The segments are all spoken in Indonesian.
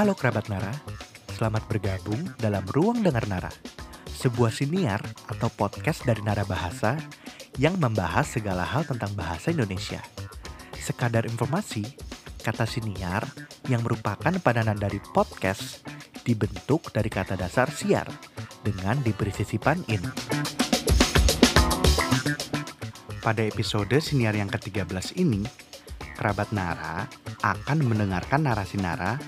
Halo kerabat Nara, selamat bergabung dalam Ruang Dengar Nara, sebuah siniar atau podcast dari Nara Bahasa yang membahas segala hal tentang bahasa Indonesia. Sekadar informasi, kata siniar yang merupakan padanan dari podcast dibentuk dari kata dasar siar dengan diberi sisipan in. Pada episode siniar yang ke-13 ini, kerabat Nara akan mendengarkan narasi Nara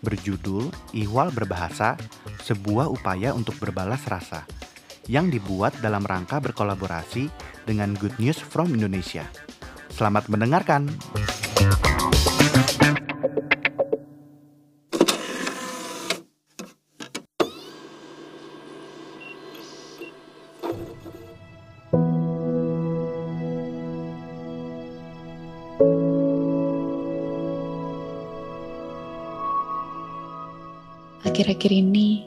berjudul Ihwal Berbahasa, sebuah upaya untuk berbalas rasa, yang dibuat dalam rangka berkolaborasi dengan Good News from Indonesia. Selamat mendengarkan! Akhir-akhir ini,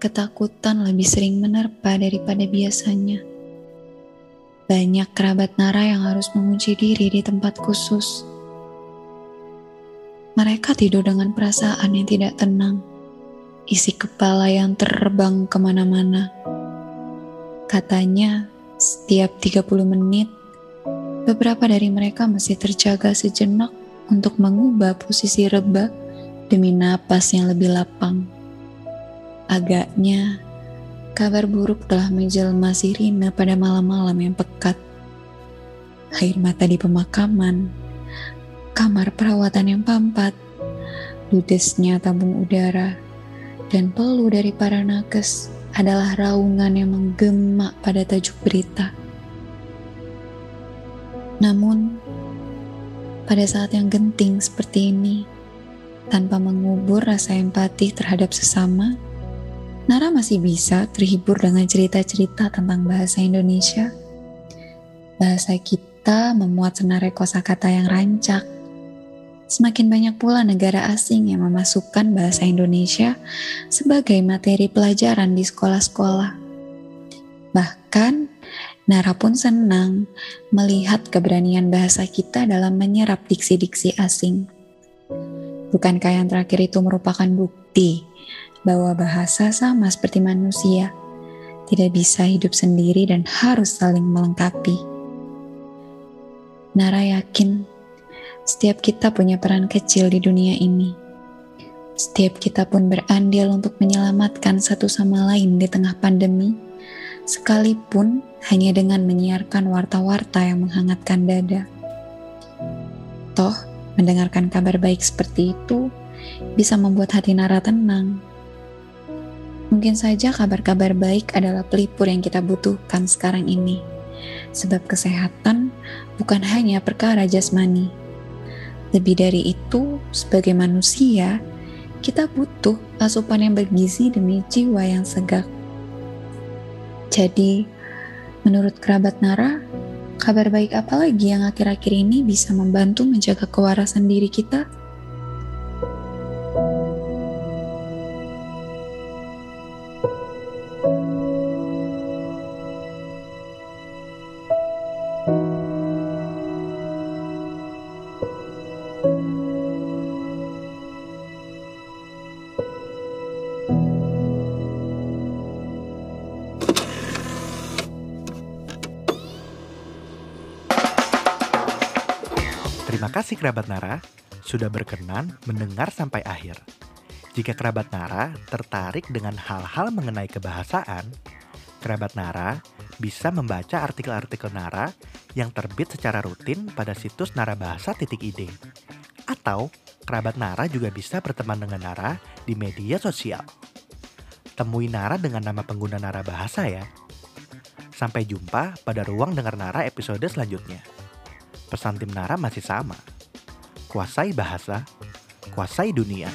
ketakutan lebih sering menerpa daripada biasanya. Banyak kerabat Nara yang harus mengunci diri di tempat khusus. Mereka tidur dengan perasaan yang tidak tenang, isi kepala yang terbang ke mana-mana. Katanya, setiap 30 menit, beberapa dari mereka masih terjaga sejenak untuk mengubah posisi rebah demi napas yang lebih lapang. Agaknya, kabar buruk telah menjelma Sirina pada malam-malam yang pekat. Air mata di pemakaman, kamar perawatan yang pampat, ludesnya tabung udara, dan peluh dari para nakes adalah raungan yang menggema pada tajuk berita. Namun, pada saat yang genting seperti ini, tanpa mengubur rasa empati terhadap sesama, Nara masih bisa terhibur dengan cerita-cerita tentang bahasa Indonesia. Bahasa kita memuat senarai kosakata yang rancak. Semakin banyak pula negara asing yang memasukkan bahasa Indonesia sebagai materi pelajaran di sekolah-sekolah. Bahkan, Nara pun senang melihat keberanian bahasa kita dalam menyerap diksi-diksi asing. Bukankah yang terakhir itu merupakan bukti bahwa bahasa sama seperti manusia, tidak bisa hidup sendiri dan harus saling melengkapi? Nara yakin setiap kita punya peran kecil di dunia ini. Setiap kita pun berandil untuk menyelamatkan satu sama lain di tengah pandemi, sekalipun hanya dengan menyiarkan warta-warta yang menghangatkan dada. Toh, Mendengarkan kabar baik seperti itu bisa membuat hati Nara tenang. Mungkin saja kabar-kabar baik adalah pelipur yang kita butuhkan sekarang ini. Sebab kesehatan bukan hanya perkara jasmani. Lebih dari itu, sebagai manusia, kita butuh asupan yang bergizi demi jiwa yang segak. Jadi, menurut kerabat Nara, Kabar baik apa lagi yang akhir-akhir ini bisa membantu menjaga kewarasan diri kita? Terima kasih kerabat Nara sudah berkenan mendengar sampai akhir. Jika kerabat Nara tertarik dengan hal-hal mengenai kebahasaan, kerabat Nara bisa membaca artikel-artikel Nara yang terbit secara rutin pada situs narabahasa.id. Atau kerabat Nara juga bisa berteman dengan Nara di media sosial. Temui Nara dengan nama pengguna Nara Bahasa ya. Sampai jumpa pada ruang dengar Nara episode selanjutnya pesan tim Nara masih sama. Kuasai bahasa, kuasai dunia.